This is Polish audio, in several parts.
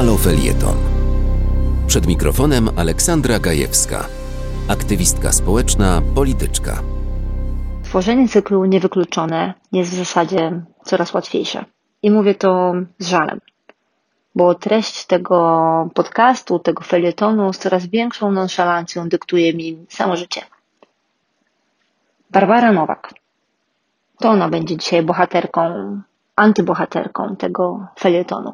Halo Felieton. Przed mikrofonem Aleksandra Gajewska, aktywistka społeczna, polityczka. Tworzenie cyklu Niewykluczone jest w zasadzie coraz łatwiejsze. I mówię to z żalem, bo treść tego podcastu, tego felietonu z coraz większą nonszalancją dyktuje mi samo życie. Barbara Nowak. To ona będzie dzisiaj bohaterką, antybohaterką tego felietonu.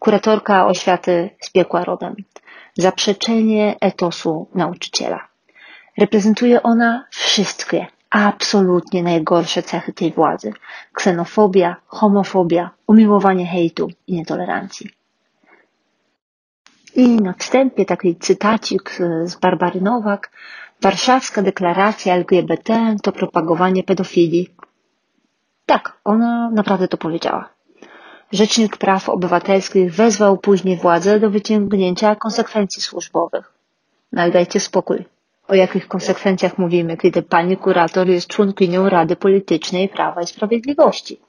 Kuratorka oświaty z piekła rodem. Zaprzeczenie etosu nauczyciela. Reprezentuje ona wszystkie, absolutnie najgorsze cechy tej władzy. Ksenofobia, homofobia, umiłowanie hejtu i nietolerancji. I na wstępie taki cytacik z Barbary Nowak. Warszawska deklaracja LGBT to propagowanie pedofilii. Tak, ona naprawdę to powiedziała. Rzecznik Praw Obywatelskich wezwał później władzę do wyciągnięcia konsekwencji służbowych. No dajcie spokój. O jakich konsekwencjach mówimy, kiedy pani kurator jest członkinią Rady Politycznej Prawa i Sprawiedliwości?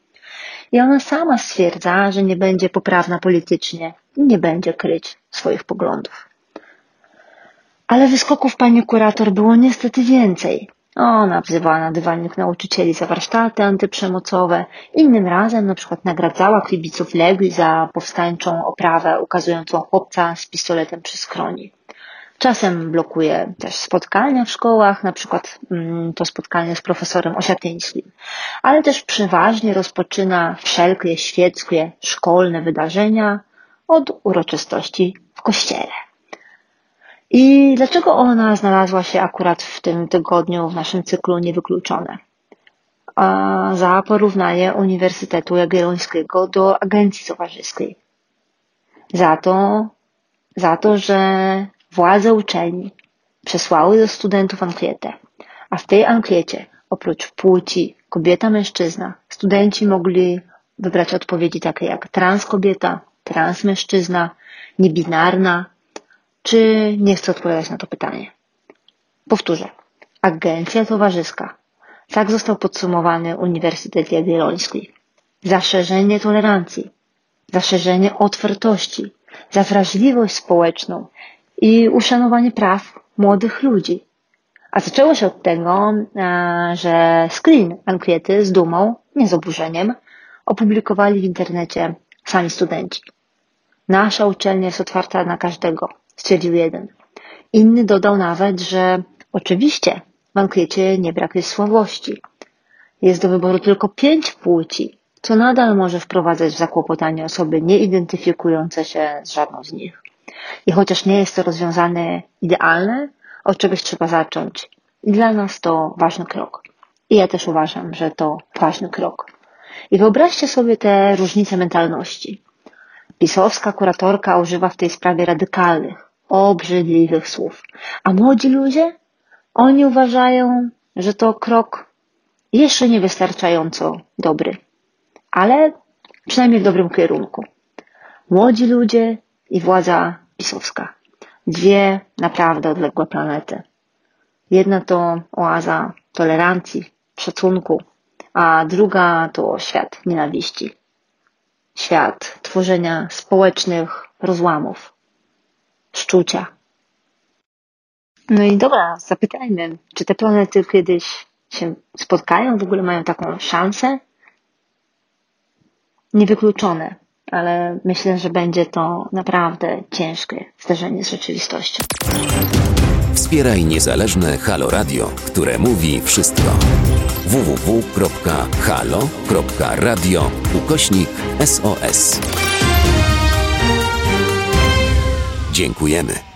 I ona sama stwierdza, że nie będzie poprawna politycznie i nie będzie kryć swoich poglądów. Ale wyskoków pani kurator było niestety więcej. Ona wzywała na dywanik nauczycieli za warsztaty antyprzemocowe. Innym razem na przykład nagradzała kibiców Legii za powstańczą oprawę ukazującą chłopca z pistoletem przy skroni. Czasem blokuje też spotkania w szkołach, na przykład mm, to spotkanie z profesorem Osiatyńskim, ale też przeważnie rozpoczyna wszelkie świeckie, szkolne wydarzenia od uroczystości w kościele. I dlaczego ona znalazła się akurat w tym tygodniu w naszym cyklu Niewykluczone? Za porównanie Uniwersytetu Jagiellońskiego do Agencji Towarzyskiej. Za to, za to, że władze uczelni przesłały do studentów ankietę, a w tej ankiecie oprócz płci kobieta-mężczyzna studenci mogli wybrać odpowiedzi takie jak trans kobieta, trans mężczyzna, niebinarna, czy nie chcę odpowiadać na to pytanie? Powtórzę. Agencja towarzyska. Tak został podsumowany Uniwersytet Jagielloński. Zaszerzenie tolerancji, zaszerzenie otwartości, za wrażliwość społeczną i uszanowanie praw młodych ludzi. A zaczęło się od tego, e, że screen ankiety z dumą, nie z oburzeniem, opublikowali w internecie sami studenci. Nasza uczelnia jest otwarta na każdego, stwierdził jeden. Inny dodał nawet, że oczywiście w ankiecie nie brak jest słabości. Jest do wyboru tylko pięć płci, co nadal może wprowadzać w zakłopotanie osoby nie identyfikujące się z żadną z nich. I chociaż nie jest to rozwiązane idealne, od czegoś trzeba zacząć. I dla nas to ważny krok. I ja też uważam, że to ważny krok. I wyobraźcie sobie te różnice mentalności. Pisowska kuratorka używa w tej sprawie radykalnych, obrzydliwych słów. A młodzi ludzie? Oni uważają, że to krok jeszcze niewystarczająco dobry, ale przynajmniej w dobrym kierunku. Młodzi ludzie i władza pisowska. Dwie naprawdę odległe planety. Jedna to oaza tolerancji, szacunku, a druga to świat nienawiści. Świat tworzenia społecznych rozłamów, szczucia. No i dobra, zapytajmy, czy te planety kiedyś się spotkają, w ogóle mają taką szansę? Niewykluczone, ale myślę, że będzie to naprawdę ciężkie zderzenie z rzeczywistością. Wspieraj niezależne Halo Radio, które mówi wszystko. www.halo.radio ukośnik SOS. Dziękujemy.